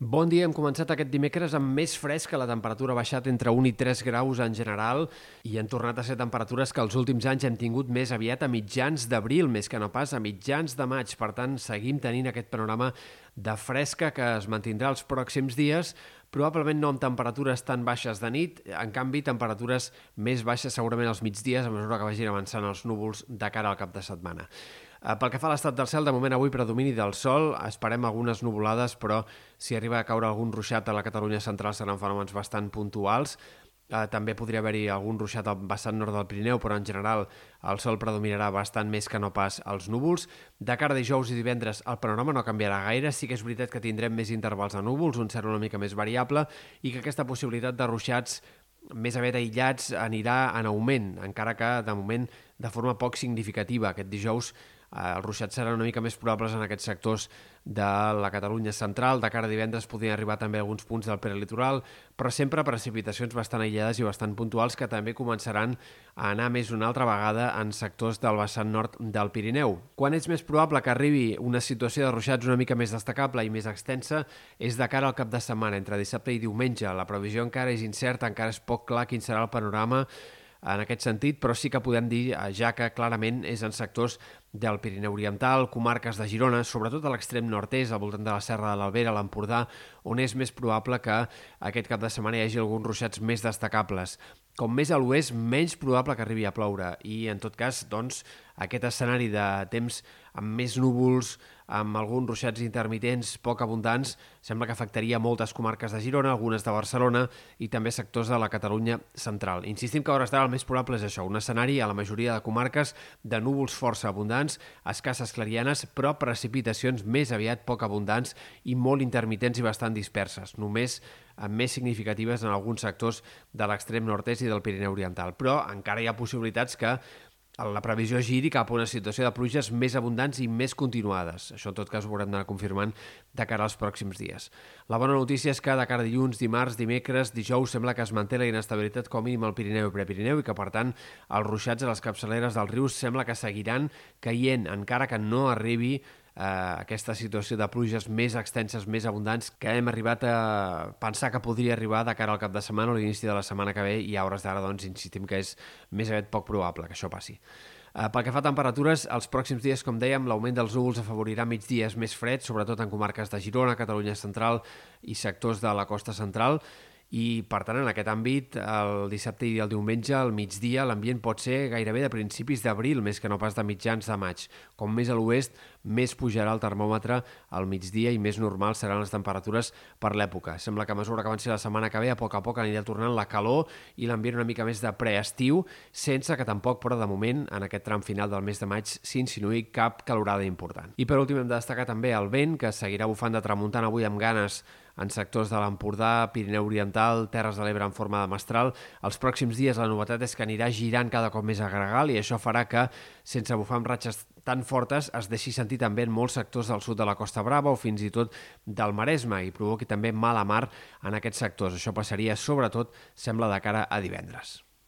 Bon dia, hem començat aquest dimecres amb més fresc, la temperatura ha baixat entre 1 i 3 graus en general i han tornat a ser temperatures que els últims anys hem tingut més aviat a mitjans d'abril, més que no pas a mitjans de maig. Per tant, seguim tenint aquest panorama de fresca que es mantindrà els pròxims dies, probablement no amb temperatures tan baixes de nit, en canvi temperatures més baixes segurament als migdies a mesura que vagin avançant els núvols de cara al cap de setmana. Eh, pel que fa a l'estat del cel, de moment avui predomini del sol, esperem algunes nuvolades, però si arriba a caure algun ruixat a la Catalunya central seran fenòmens bastant puntuals. Eh, també podria haver-hi algun ruixat al vessant nord del Pirineu, però en general el sol predominarà bastant més que no pas els núvols. De cara a dijous i divendres el panorama no canviarà gaire, sí que és veritat que tindrem més intervals de núvols, un cert una mica més variable, i que aquesta possibilitat de ruixats més aviat aïllats anirà en augment, encara que de moment de forma poc significativa. Aquest dijous Eh, els ruixats seran una mica més probables en aquests sectors de la Catalunya central. De cara a divendres podrien arribar també alguns punts del prelitoral, però sempre precipitacions bastant aïllades i bastant puntuals que també començaran a anar més una altra vegada en sectors del vessant nord del Pirineu. Quan és més probable que arribi una situació de ruixats una mica més destacable i més extensa és de cara al cap de setmana, entre dissabte i diumenge. La previsió encara és incerta, encara és poc clar quin serà el panorama en aquest sentit, però sí que podem dir eh, ja que clarament és en sectors del Pirineu Oriental, comarques de Girona, sobretot a l'extrem nord-est, al voltant de la Serra de l'Albera, l'Empordà, on és més probable que aquest cap de setmana hi hagi alguns ruixats més destacables. Com més a l'oest, menys probable que arribi a ploure i, en tot cas, doncs, aquest escenari de temps amb més núvols, amb alguns ruixats intermitents poc abundants, sembla que afectaria moltes comarques de Girona, algunes de Barcelona i també sectors de la Catalunya central. Insistim que a hores d'ara el més probable és això, un escenari a la majoria de comarques de núvols força abundants, escasses clarianes, però precipitacions més aviat poc abundants i molt intermitents i bastant disperses, només amb més significatives en alguns sectors de l'extrem nord-est i del Pirineu Oriental. Però encara hi ha possibilitats que la previsió giri cap a una situació de pluges més abundants i més continuades. Això, en tot cas, ho haurem d'anar confirmant de cara als pròxims dies. La bona notícia és que de cara a dilluns, dimarts, dimecres, dijous, sembla que es manté la inestabilitat com a mínim al Pirineu i Prepirineu i que, per tant, els ruixats a les capçaleres dels rius sembla que seguiran caient, encara que no arribi eh, aquesta situació de pluges més extenses, més abundants, que hem arribat a pensar que podria arribar de cara al cap de setmana o l'inici de la setmana que ve i a hores d'ara doncs, insistim que és més aviat poc probable que això passi. Eh, pel que fa a temperatures, els pròxims dies, com dèiem, l'augment dels núvols afavorirà migdies més freds, sobretot en comarques de Girona, Catalunya Central i sectors de la costa central, i per tant en aquest àmbit el dissabte i el diumenge al migdia l'ambient pot ser gairebé de principis d'abril més que no pas de mitjans de maig. Com més a l'oest més pujarà el termòmetre al migdia i més normal seran les temperatures per l'època. Sembla que a mesura que avanci la setmana que ve a poc a poc anirà tornant la calor i l'ambient una mica més de preestiu sense que tampoc però de moment en aquest tram final del mes de maig s'insinuï cap calorada important. I per últim hem de destacar també el vent que seguirà bufant de tramuntant avui amb ganes en sectors de l'Empordà, Pirineu Oriental, Terres de l'Ebre en forma de mestral. Els pròxims dies la novetat és que anirà girant cada cop més a gregal i això farà que, sense bufar amb ratxes tan fortes, es deixi sentir també en molts sectors del sud de la Costa Brava o fins i tot del Maresme i provoqui també mala mar en aquests sectors. Això passaria sobretot, sembla, de cara a divendres.